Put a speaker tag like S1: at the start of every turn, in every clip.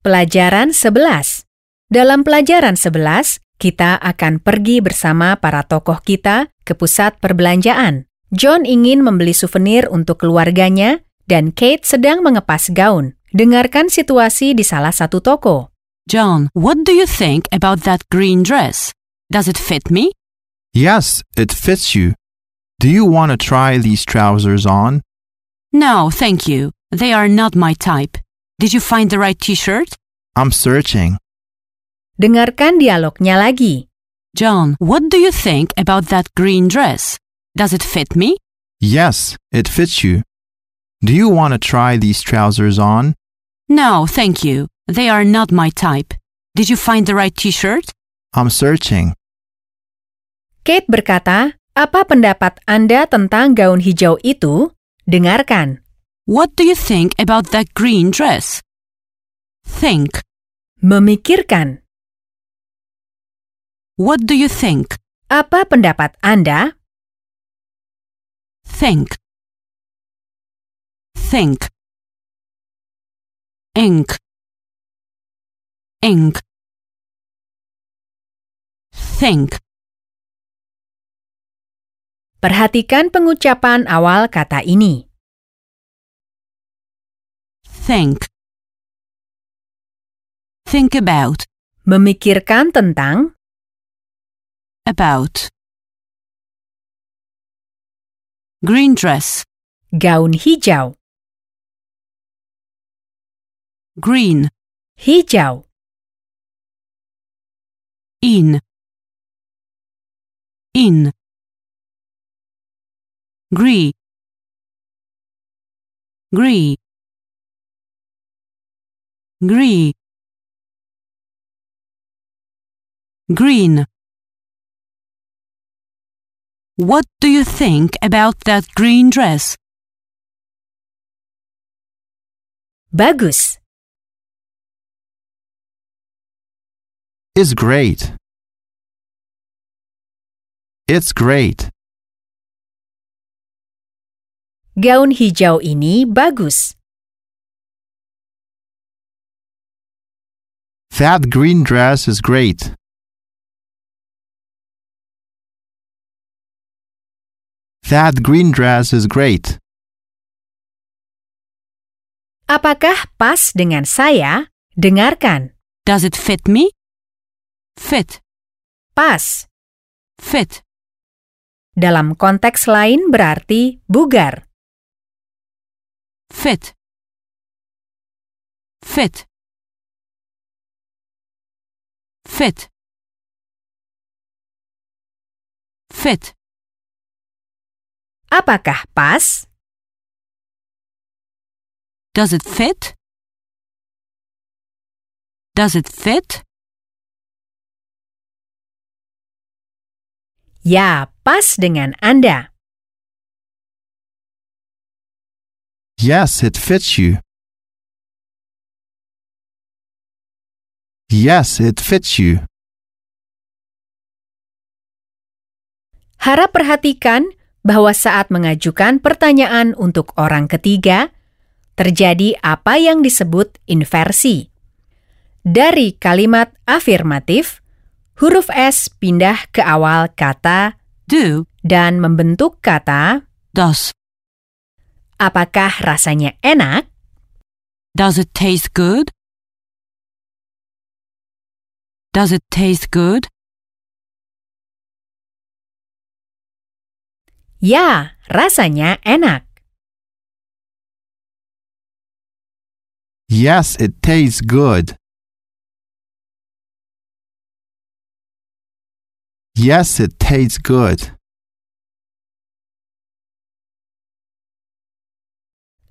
S1: Pelajaran 11. Dalam pelajaran 11, kita akan pergi bersama para tokoh kita ke pusat perbelanjaan. John ingin membeli souvenir untuk keluarganya dan Kate sedang mengepas gaun. Dengarkan situasi di salah satu toko.
S2: John, what do you think about that green dress? Does it fit me?
S3: Yes, it fits you. Do you want to try these trousers on?
S2: No, thank you. They are not my type. Did you find the right t shirt?
S3: I'm searching.
S1: Dengarkan dialognya lagi.
S2: John, what do you think about that green dress? Does it fit me?
S3: Yes, it fits you. Do you want to try these trousers on?
S2: No, thank you. They are not my type. Did you find the right t shirt?
S3: I'm searching.
S1: Kate berkata, apa pendapat Anda tentang gaun hijau itu? Dengarkan.
S2: What do you think about that green dress? Think.
S1: Memikirkan.
S2: What do you think?
S1: Apa pendapat Anda?
S2: Think. Think. Ink. Ink. Think.
S1: Perhatikan pengucapan awal kata ini.
S2: Think. Think about.
S1: Memikirkan tentang,
S2: About. Green dress.
S1: gaun hijau,
S2: Green.
S1: hijau,
S2: In. In. Gree. Gree. Gree. Green. What do you think about that green dress?
S1: bagus,
S3: It's great. It's great.
S1: gaun hijau ini bagus.
S3: That green dress is great. That green dress is great.
S1: Apakah pas dengan saya? Dengarkan.
S2: Does it fit me? Fit.
S1: Pas.
S2: Fit.
S1: Dalam konteks lain berarti bugar.
S2: Fit. Fit. Fit. Fit.
S1: Apakah pas?
S2: Does it fit? Does it fit?
S1: Ya, pas dengan Anda.
S3: Yes, it fits you. Yes, it fits you.
S1: Harap perhatikan bahwa saat mengajukan pertanyaan untuk orang ketiga, terjadi apa yang disebut inversi. Dari kalimat afirmatif, huruf S pindah ke awal kata
S2: Do.
S1: dan membentuk kata
S2: Does.
S1: apakah rasanya enak,
S2: Does it taste good? Does it taste good?
S1: ya rasanya enak.
S3: Yes, it tastes good. Yes, it tastes good.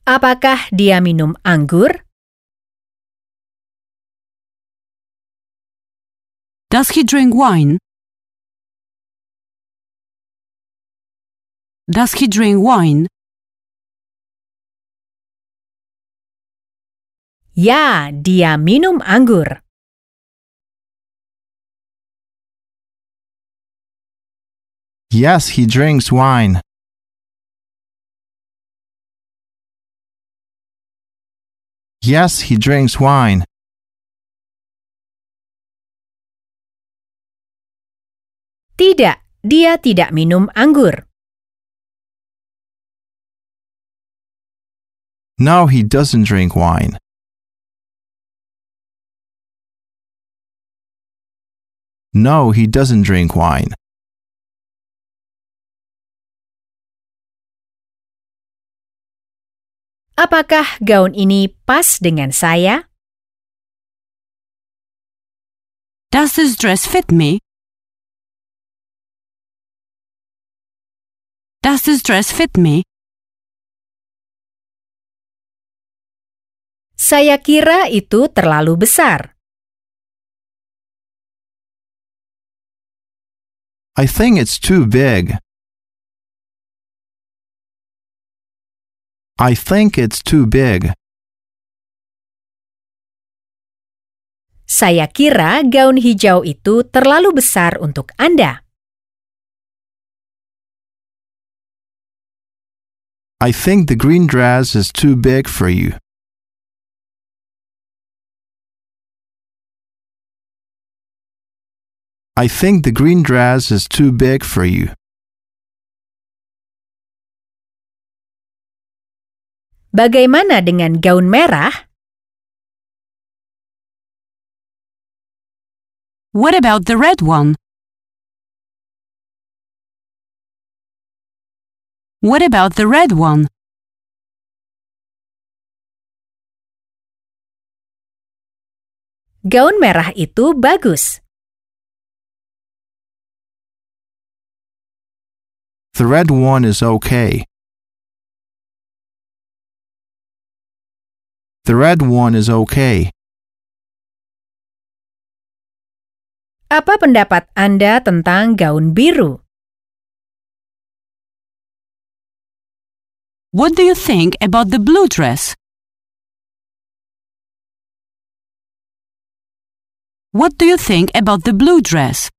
S1: Apakah dia minum anggur?
S2: Does he drink wine? Does he drink wine?
S1: Ya, dia minum anggur.
S3: Yes, he drinks wine. Yes, he drinks wine.
S1: Tidak, dia tidak minum anggur.
S3: No, he doesn't drink wine. No, he doesn't drink wine.
S1: Apakah gaun ini pas dengan saya?
S2: Does this dress fit me? Does this dress fit me?
S1: Saya kira itu terlalu besar.
S3: I think it's too big. I think it's too big.
S1: Saya kira gaun hijau itu terlalu besar untuk Anda.
S3: I think the green dress is too big for you. I think the green dress is too big for you.
S1: Bagaimana dengan gaun merah?
S2: What about the red one? What about the red one?
S1: Gaun merah itu bagus.
S3: The red one is okay. The red one is okay.
S1: Apa pendapat Anda tentang gaun biru?
S2: What do you think about the blue dress? What do you think about the blue dress?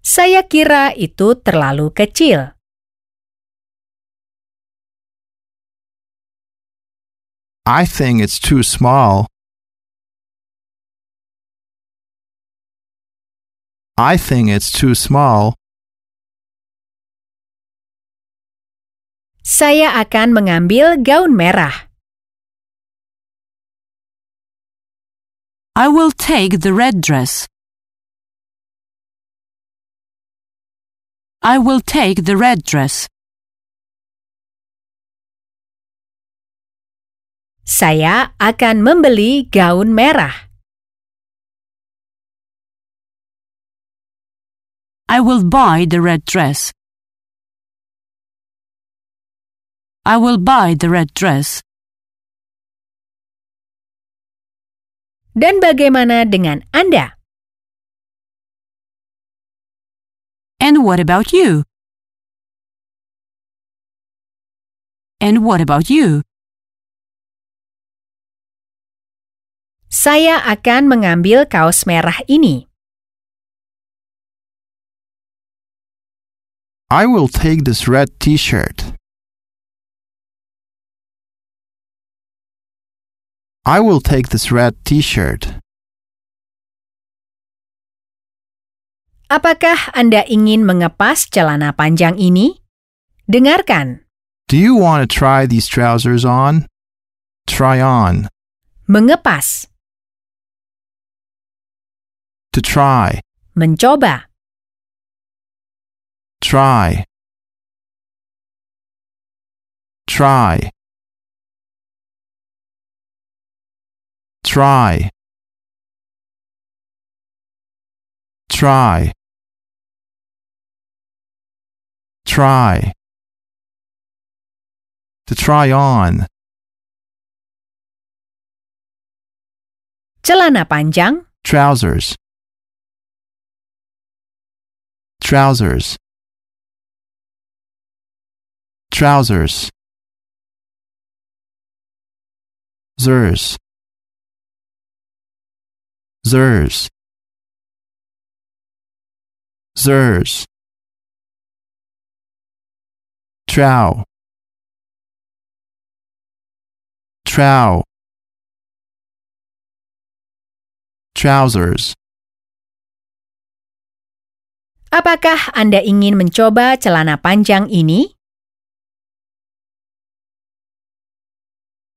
S1: Saya kira itu terlalu kecil.
S3: I think it's too small. I think it's too small.
S1: Saya akan mengambil gaun merah.
S2: I will take the red dress. I will take the red dress.
S1: Saya akan membeli gaun merah.
S2: I will buy the red dress. I will buy the red dress.
S1: Dan bagaimana dengan Anda?
S2: And what about you? And what about you?
S1: Saya akan mengambil kaos merah ini.
S3: I will take this red t shirt. I will take this red t shirt.
S1: Apakah Anda ingin mengepas celana panjang ini? Dengarkan.
S3: Do you want to try these trousers on? Try on.
S1: Mengepas,
S3: To try.
S1: mencoba,
S3: Try. Try. Try. Try. Try. To try on.
S1: celana panjang,
S3: Trousers. Trousers. Trousers. Zers. Zers. Zers. Trow. Trow. trousers.
S1: Apakah Anda ingin mencoba celana panjang ini?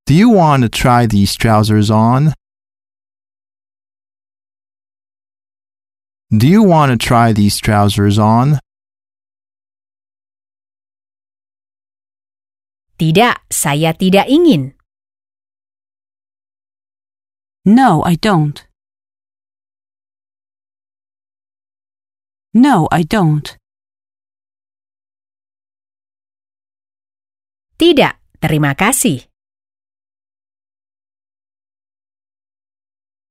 S3: Do you want to try these trousers on? Do you want to try these trousers on?
S1: Tidak, saya tidak ingin.
S2: No, I don't. No, I don't.
S1: Tidak, terima kasih.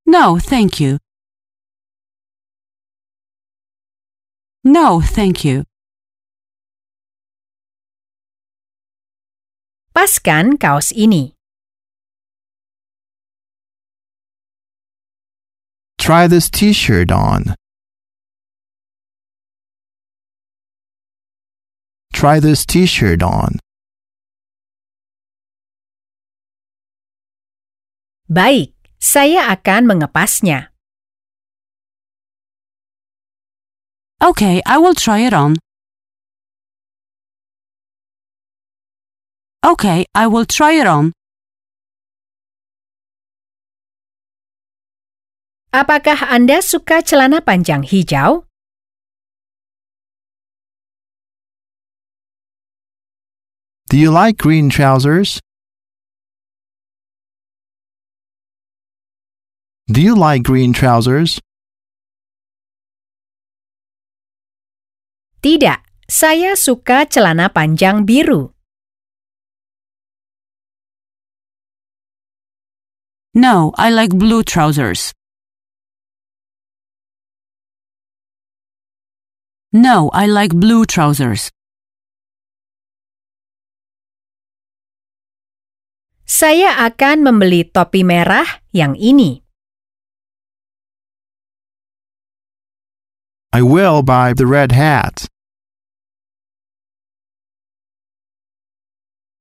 S2: No, thank you. No, thank you.
S1: Paskan kaos ini.
S3: Try this t-shirt on. Try this t-shirt on.
S1: Baik, saya akan mengepasnya.
S2: Okay, I will try it on. Okay, I will try it on.
S1: Apakah Anda suka celana panjang hijau?
S3: Do you like green trousers? Do you like green trousers?
S1: Tidak, saya suka celana panjang biru.
S2: No, I like blue trousers. No, I like blue trousers.
S1: Saya akan membeli topi merah yang ini.
S3: I will buy the red hat.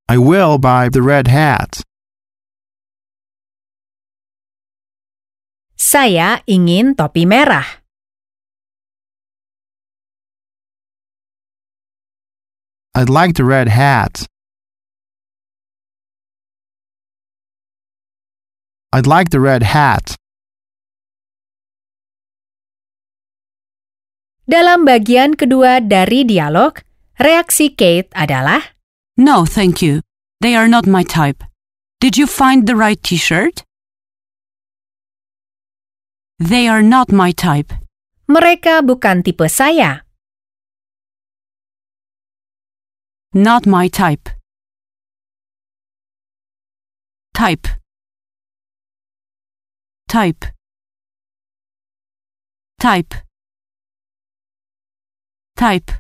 S3: I will buy the red hat.
S1: Saya ingin topi merah.
S3: I'd like the red hat. I'd like the red hat.
S1: Dalam bagian kedua dari dialog, reaksi Kate adalah,
S2: No, thank you. They are not my type. Did you find the right t-shirt? They are not my type.
S1: mereka bukan tipe saya.
S2: Not my type. Type. Type. Type. Type.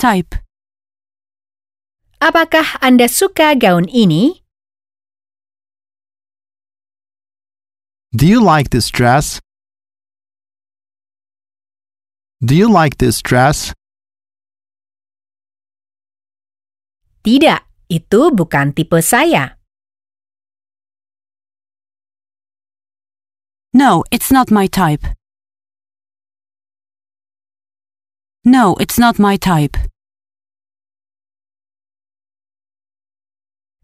S2: Type.
S1: Apakah Anda suka gaun ini?
S3: Do you like this dress? Do you like this dress?
S1: Tidak, itu bukan tipe saya.
S2: No, it's not my type. No, it's not my type.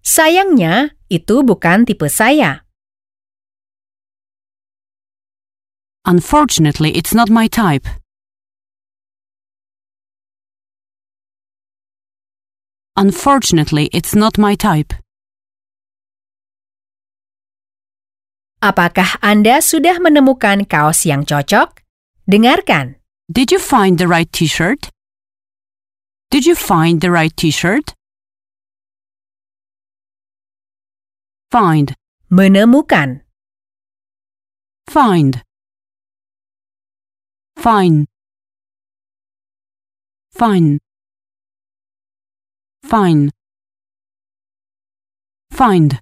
S1: Sayangnya, itu bukan tipe saya.
S2: Unfortunately, it's not my type. Unfortunately, it's not my type.
S1: Apakah Anda sudah menemukan kaos yang cocok? Dengarkan.
S2: Did you find the right t-shirt? Did you find the right t-shirt? Find,
S1: Menemukan.
S2: find. Find. Find. Find. Find.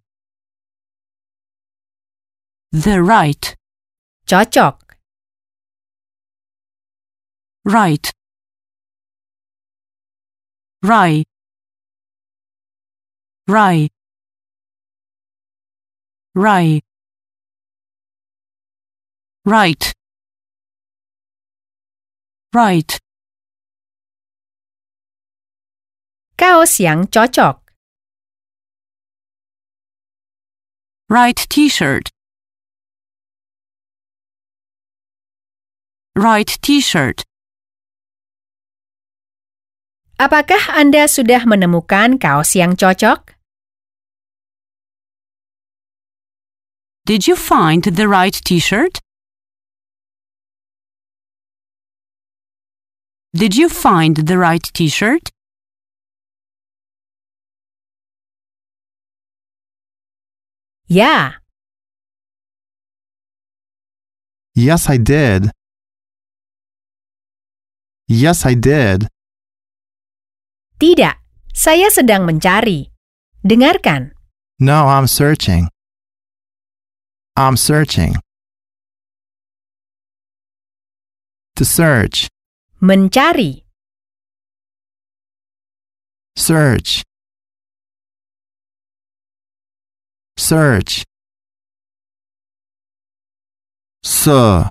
S2: The right,
S1: Cocok.
S2: Right. Right. Right. Right. Right. Right.
S1: Kaos yang cocok.
S2: Right t-shirt. Right t-shirt.
S1: Apakah Anda sudah menemukan kaos yang cocok?
S2: Did you find the right t-shirt? Did you find the right t-shirt?
S1: Ya,
S3: Yes, I did. Yes, I did.
S1: Tidak. Saya sedang mencari. Dengarkan.
S3: No, I'm searching. I'm searching. To search.
S1: Mencari.
S3: Search. Search. So.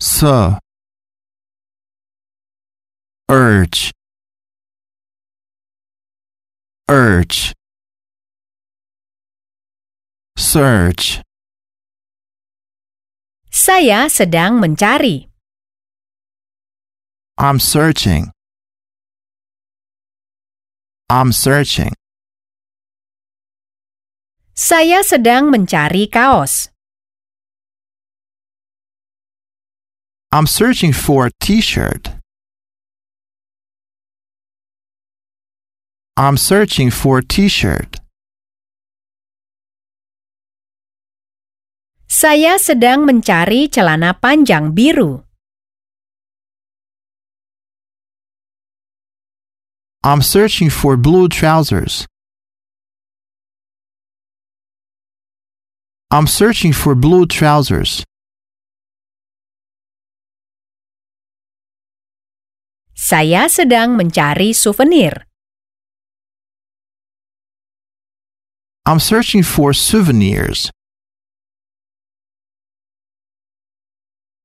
S3: So. Urge. Urge. Search.
S1: Saya sedang mencari.
S3: I'm searching. I'm searching.
S1: Saya sedang mencari kaos.
S3: I'm searching for a t-shirt. I'm searching for a t-shirt.
S1: Saya sedang mencari celana panjang biru.
S3: I'm searching for blue trousers. I'm searching for blue trousers.
S1: Saya sedang mencari souvenir.
S3: I'm searching for souvenirs.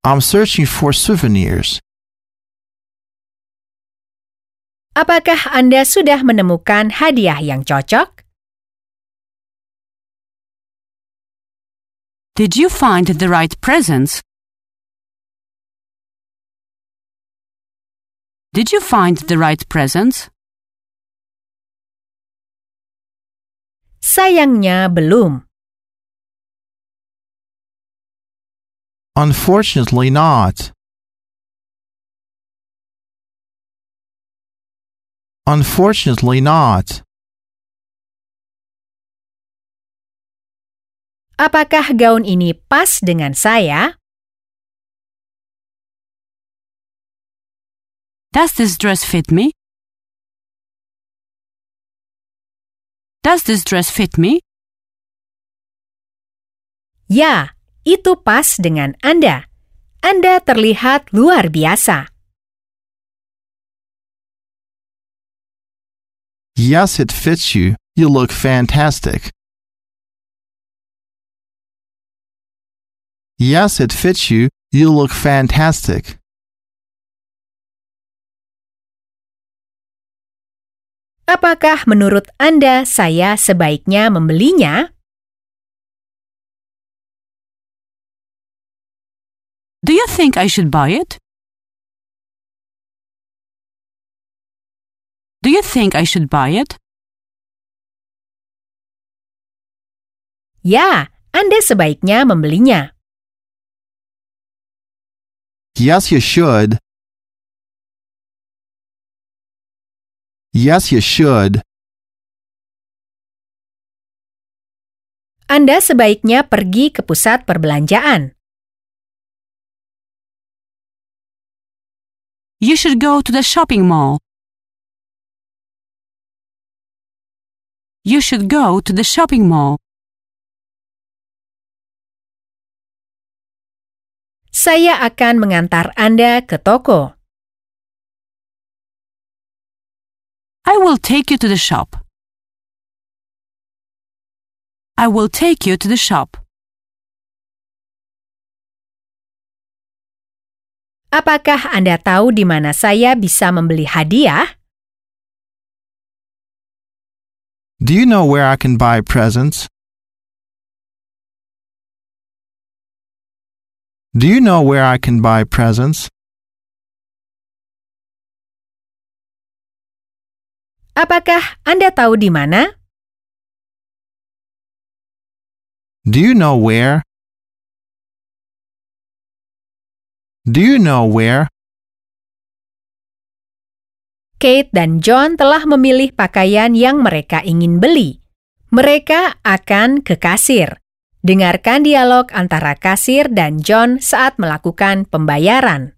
S3: I'm searching for souvenirs.
S1: Apakah Anda sudah menemukan hadiah yang cocok?
S2: Did you find the right presents? Did you find the right presents?
S1: Sayangnya belum.
S3: Unfortunately not. Unfortunately not.
S1: Apakah gaun ini pas dengan saya?
S2: Does this dress fit me? Does this dress fit me?
S1: Ya, itu pas dengan Anda. Anda terlihat luar biasa.
S3: Yes, it fits you. You look fantastic. Yes, it fits you. You look fantastic.
S1: Apakah menurut Anda saya sebaiknya membelinya?
S2: Do you think I should buy it? Do you think I should buy it?
S1: Ya, Anda sebaiknya membelinya.
S3: Yes, you should. Yes, you should.
S1: Anda sebaiknya pergi ke pusat perbelanjaan.
S2: You should go to the shopping mall. You should go to the shopping mall.
S1: Saya akan mengantar Anda ke toko.
S2: I will take you to the shop. I will take you to the shop.
S1: Apakah Anda tahu di mana saya bisa membeli hadiah?
S3: Do you know where I can buy presents? Do you know where I can buy presents?
S1: Apakah Anda tahu di mana?
S3: Do you know where? Do you know where?
S1: Kate dan John telah memilih pakaian yang mereka ingin beli. Mereka akan ke kasir. Dengarkan dialog antara kasir dan John saat melakukan pembayaran.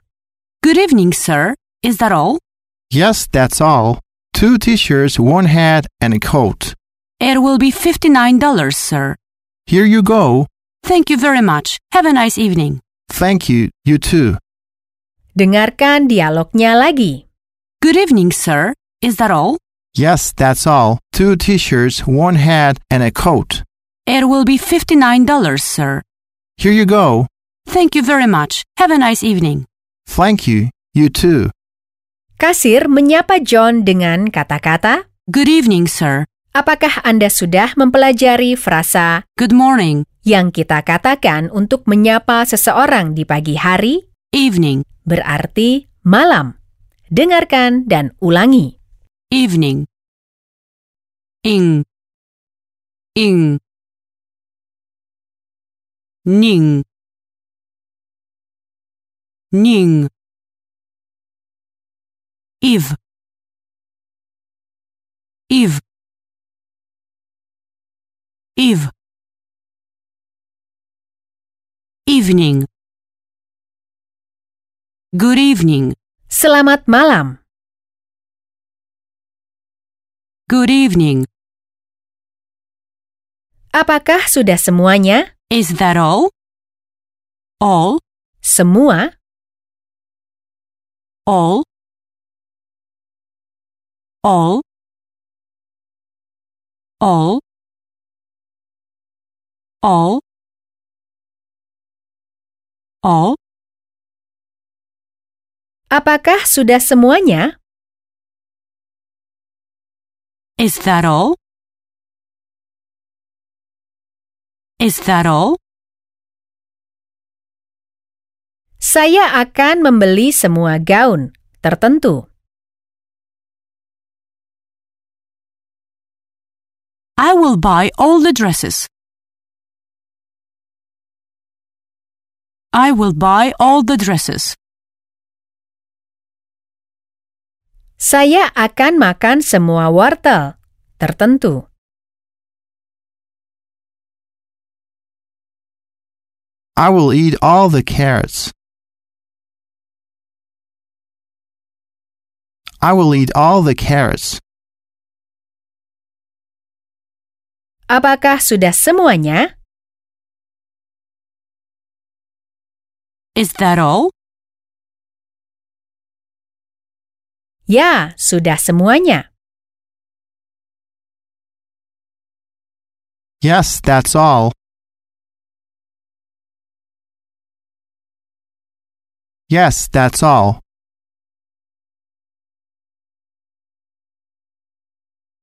S2: Good evening, sir. Is that all?
S3: Yes, that's all. Two t-shirts, one hat, and a coat.
S2: It will be $59, sir.
S3: Here you go.
S2: Thank you very much. Have a nice evening.
S3: Thank you. You too.
S1: Dengarkan dialognya lagi.
S2: Good evening, sir. Is that all?
S3: Yes, that's all. Two t-shirts, one hat, and a coat.
S2: It will be $59, sir.
S3: Here you go.
S2: Thank you very much. Have a nice evening.
S3: Thank you. You too.
S1: Kasir menyapa John dengan kata-kata,
S2: Good evening, sir.
S1: Apakah Anda sudah mempelajari frasa
S2: Good morning.
S1: yang kita katakan untuk menyapa seseorang di pagi hari?
S2: Evening.
S1: Berarti malam. Dengarkan dan ulangi.
S2: Evening. Ing. Ing. Ning. Ning. Eve. Eve. Eve. Evening. Good evening.
S1: Selamat malam.
S2: Good evening.
S1: Apakah sudah semuanya?
S2: Is that all? All,
S1: Semua?
S2: all, all, all, all, all,
S1: Apakah sudah semuanya?
S2: is that all? Is that all?
S1: Saya akan membeli semua gaun tertentu.
S2: I will buy all the dresses. I will buy all the dresses.
S1: Saya akan makan semua wortel tertentu.
S3: I will eat all the carrots. I will eat all the carrots.
S1: Apakah sudah semuanya?
S2: Is that all?
S1: Ya, sudah semuanya.
S3: Yes, that's all. Yes, that's all.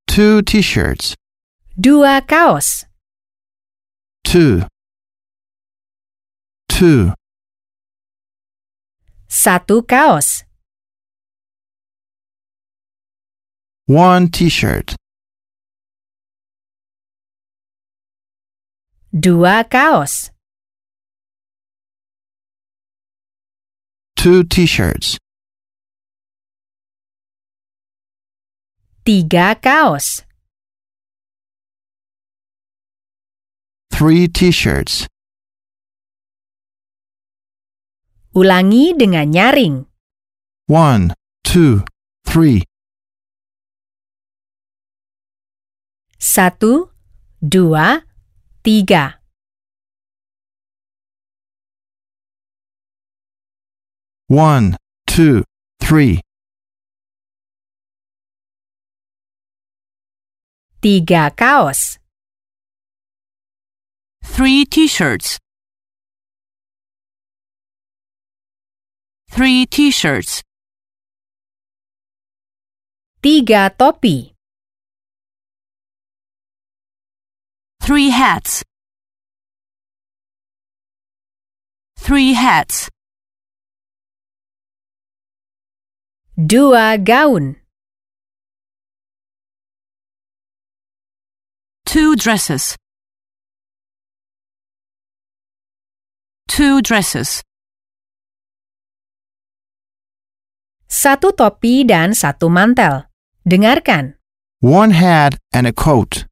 S3: Two t-shirts.
S1: Dua kaos.
S3: Two. Two.
S1: Satu kaos.
S3: One t-shirt.
S1: Dua kaos.
S3: Two t-shirts.
S1: Tiga kaos.
S3: Three t-shirts.
S1: Ulangi dengan nyaring.
S3: One, two, three.
S1: Satu, dua, tiga.
S3: One, two, three.
S1: Tiga kaos.
S2: Three t-shirts. Three t-shirts.
S1: Tiga topi.
S2: Three hats. Three hats.
S1: Dua gaun.
S2: Two dresses. Two dresses.
S1: Satu topi dan satu mantel. Dengarkan.
S3: One hat and a coat.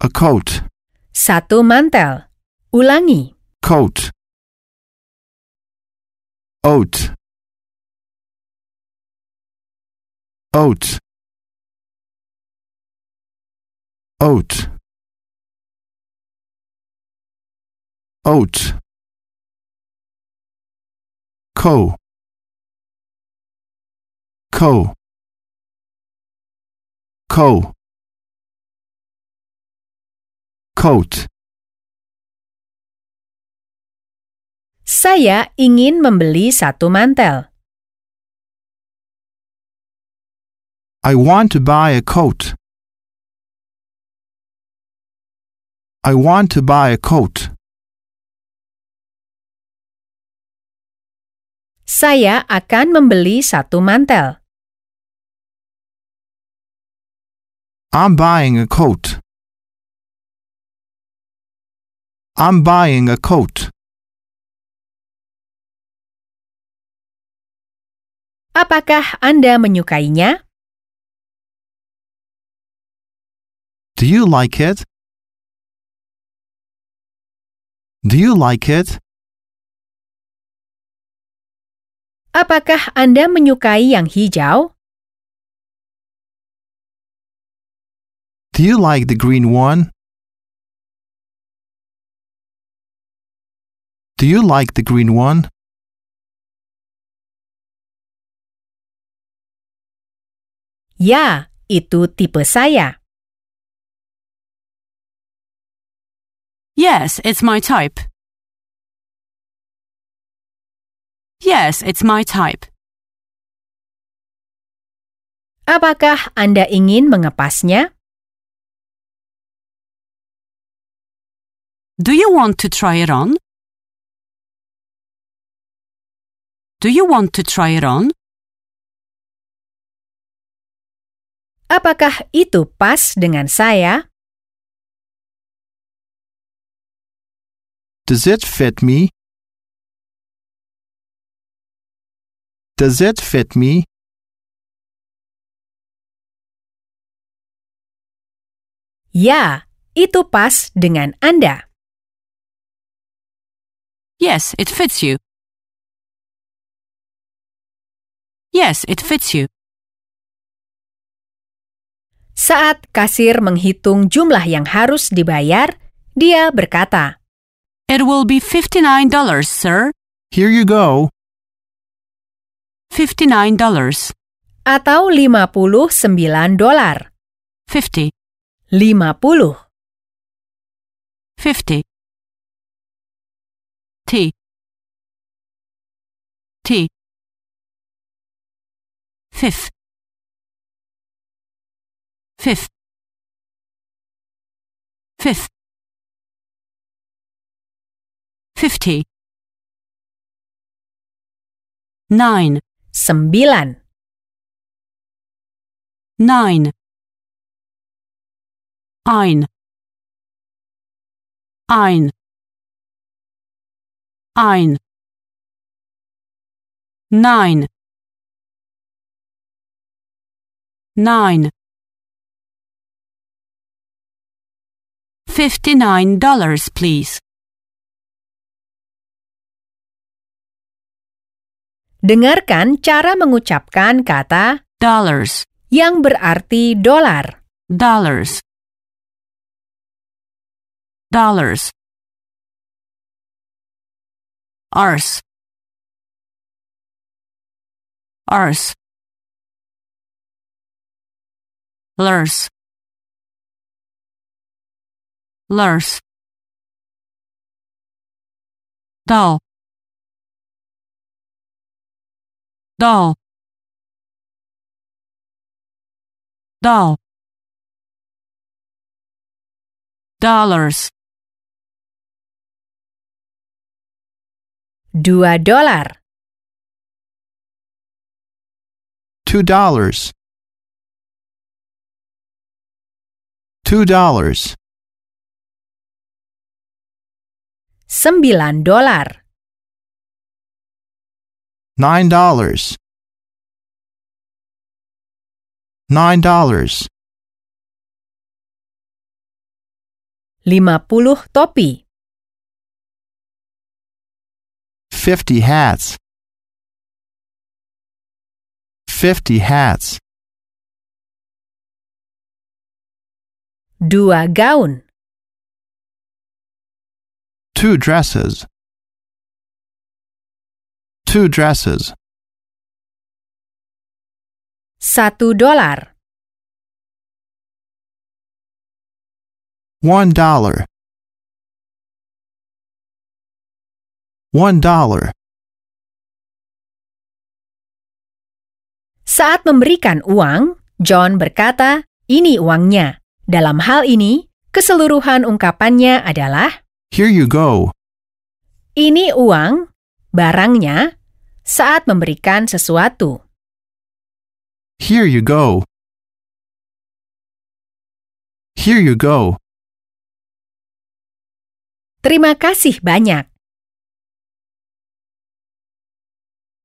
S3: A coat.
S1: Satu mantel. Ulangi.
S3: Coat. Oat. Oat. Oat. Oat. Co. Co. Co. Coat.
S1: Saya ingin membeli satu mantel.
S3: I want to buy a coat. I want to buy a coat.
S1: Saya akan membeli satu mantel.
S3: I'm buying a coat. I'm buying a coat.
S1: Apakah Anda menyukainya?
S3: Do you like it? Do you like it?
S1: Apakah Anda menyukai yang hijau?
S3: Do you like the green one? Do you like the green one?
S1: Ya, itu tipe saya.
S2: Yes, it's my type. Yes, it's my type.
S1: Apakah Anda ingin mengepasnya?
S2: Do you want to try it on? Do you want to try it on?
S1: Apakah itu pas dengan saya?
S3: Does it fit me? Does it fit me?
S1: Ya, itu pas dengan Anda.
S2: Yes, it fits you. Yes, it fits you.
S1: Saat kasir menghitung jumlah yang harus dibayar, dia berkata,
S2: It will be $59, sir.
S3: Here you go.
S2: $59.
S1: atau 59 dolar.
S2: 50.
S1: 50.
S2: 50. T. T. Fifth. Fifth. Fifth. Fifty. Nine.
S1: 9.
S2: Nine. Ein. Ein. Ein. Nine. Nine. Fifty-nine dollars, please.
S1: Dengarkan cara mengucapkan kata
S2: Dollars.
S1: yang berarti dolar.
S2: Dollars. Dollars. Ars. Ars. Lurs. Lurs. Dull. Doll, doll, dollars,
S1: Dua dolar.
S3: Two dollars. Two dollars.
S1: Sembilan dolar.
S3: Nine dollars. Nine dollars.
S1: Lima puluh topi.
S3: Fifty hats. Fifty hats.
S1: Dua gaun.
S3: Two dresses. Two dresses.
S1: Satu dolar.
S3: One dollar. One dollar.
S1: Saat memberikan uang, John berkata, "Ini uangnya." Dalam hal ini, keseluruhan ungkapannya adalah,
S3: Here you go.
S1: "Ini uang, barangnya." Saat memberikan sesuatu,
S3: Here you go. Here you go.
S1: terima kasih banyak.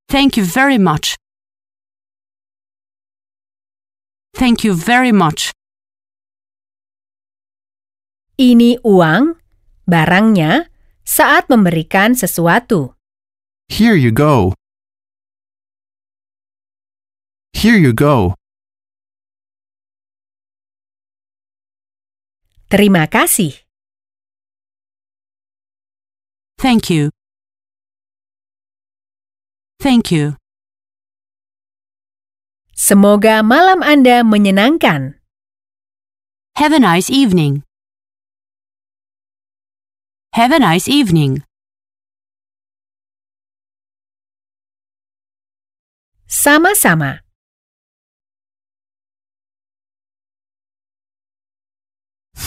S2: thank you very much. Thank you very much.
S1: Ini uang, barangnya, saat memberikan sesuatu.
S3: Here you go. Here you go.
S1: Terima kasih.
S2: Thank you. Thank you.
S1: Semoga malam Anda menyenangkan.
S2: Have a nice evening. Have a nice evening.
S1: Sama-sama.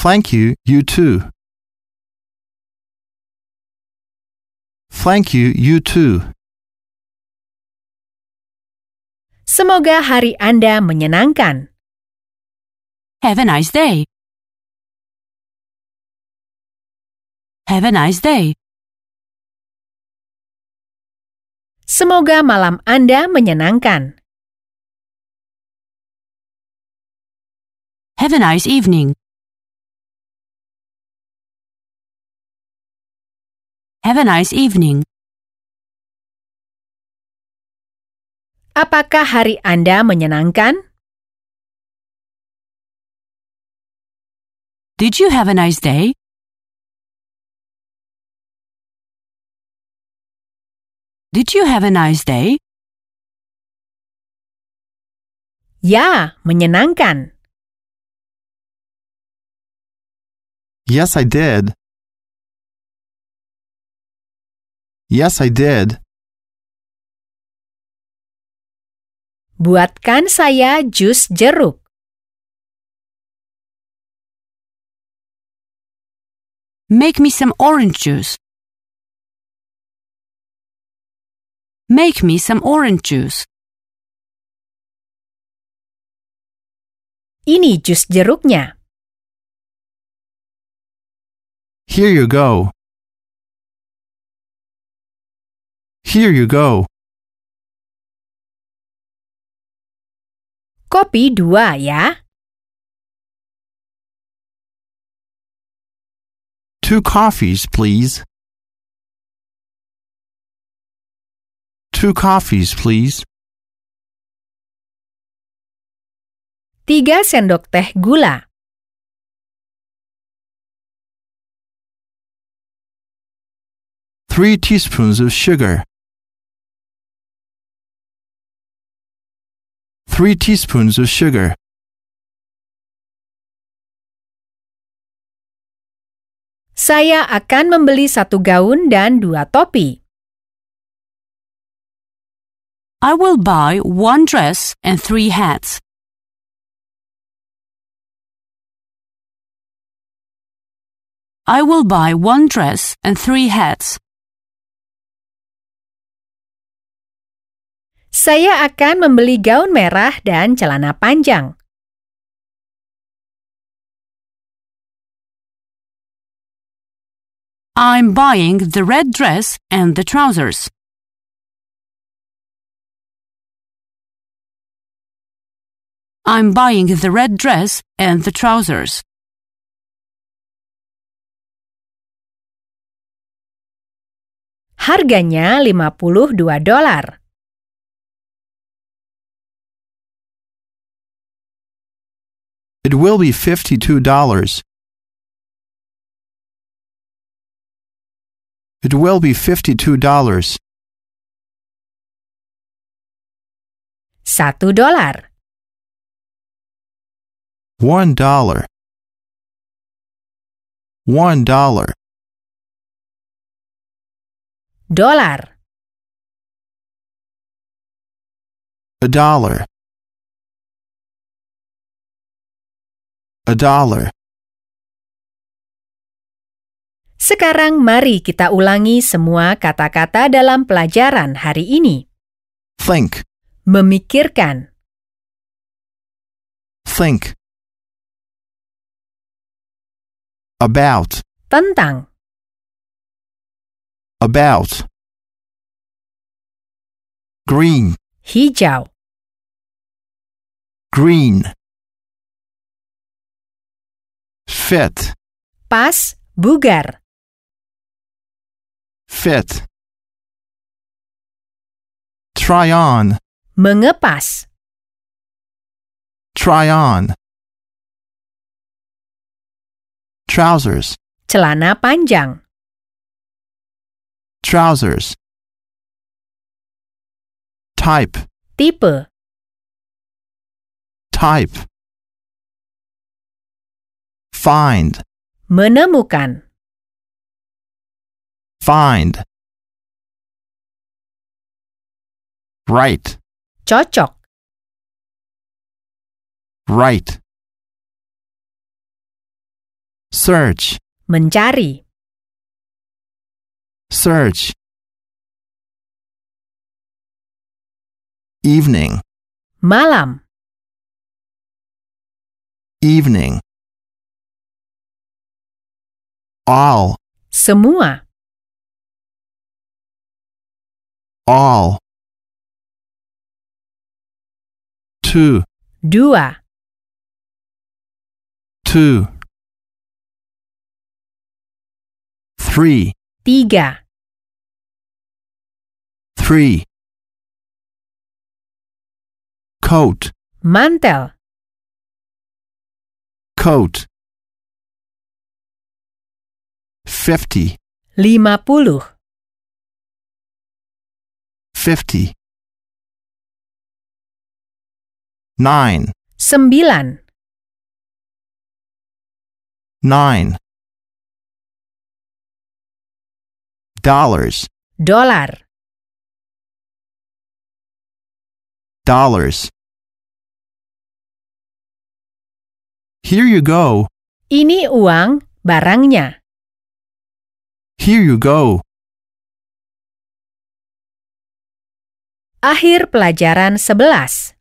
S3: Thank you, you too. Thank you, you too.
S1: Semoga hari Anda menyenangkan.
S2: Have a nice day. Have a nice day.
S1: Semoga malam Anda menyenangkan.
S2: Have a nice evening. Have a nice evening.
S1: Apakah hari Anda menyenangkan?
S2: Did you have a nice day? Did you have a nice day?
S1: Ya, menyenangkan.
S3: Yes, I did. Yes, I did.
S1: Buatkan saya jus jeruk.
S2: Make me some orange juice. Make me some orange juice.
S1: Ini jus jeruknya.
S3: Here you go. Here you go.
S1: Kopi dua ya.
S3: Two coffees, please. Two coffees, please.
S1: Tiga sendok teh gula.
S3: Three teaspoons of sugar. Three teaspoons of sugar.
S1: Saya akan membeli satu gaun dan dua topi.
S2: I will buy one dress and three hats. I will buy one dress and three hats.
S1: Saya akan membeli gaun merah dan celana panjang.
S2: I'm buying the red dress and the trousers. I'm buying the red dress and the trousers.
S1: Harganya 52 dolar.
S3: It will be $52. It will be $52.
S1: Satu dolar.
S3: One dollar. One dollar.
S1: Dolar.
S3: A dollar. A dollar.
S1: Sekarang mari kita ulangi semua kata-kata dalam pelajaran hari ini.
S3: Think.
S1: Memikirkan,
S3: Think. About.
S1: tentang,
S3: About. Green.
S1: hijau,
S3: Green. Fit.
S1: pas, bugar,
S3: Fit. Try on.
S1: mengepas,
S3: Try on. Trousers.
S1: celana panjang,
S3: Trousers. Type.
S1: tipe,
S3: Type. Find.
S1: menemukan,
S3: Find. Right.
S1: cocok,
S3: Right. Search.
S1: mencari,
S3: Search. Evening.
S1: malam,
S3: Evening. All.
S1: semua,
S3: All. Two.
S1: dua,
S3: Two. Three.
S1: tiga,
S3: Three. Coat.
S1: mantel,
S3: Coat. Fifty.
S1: lima puluh,
S3: Fifty. Nine.
S1: sembilan,
S3: Nine. Dollars.
S1: dolar,
S3: Dollars. Here you go.
S1: ini uang, barangnya.
S3: Here you go.
S1: Akhir pelajaran 11.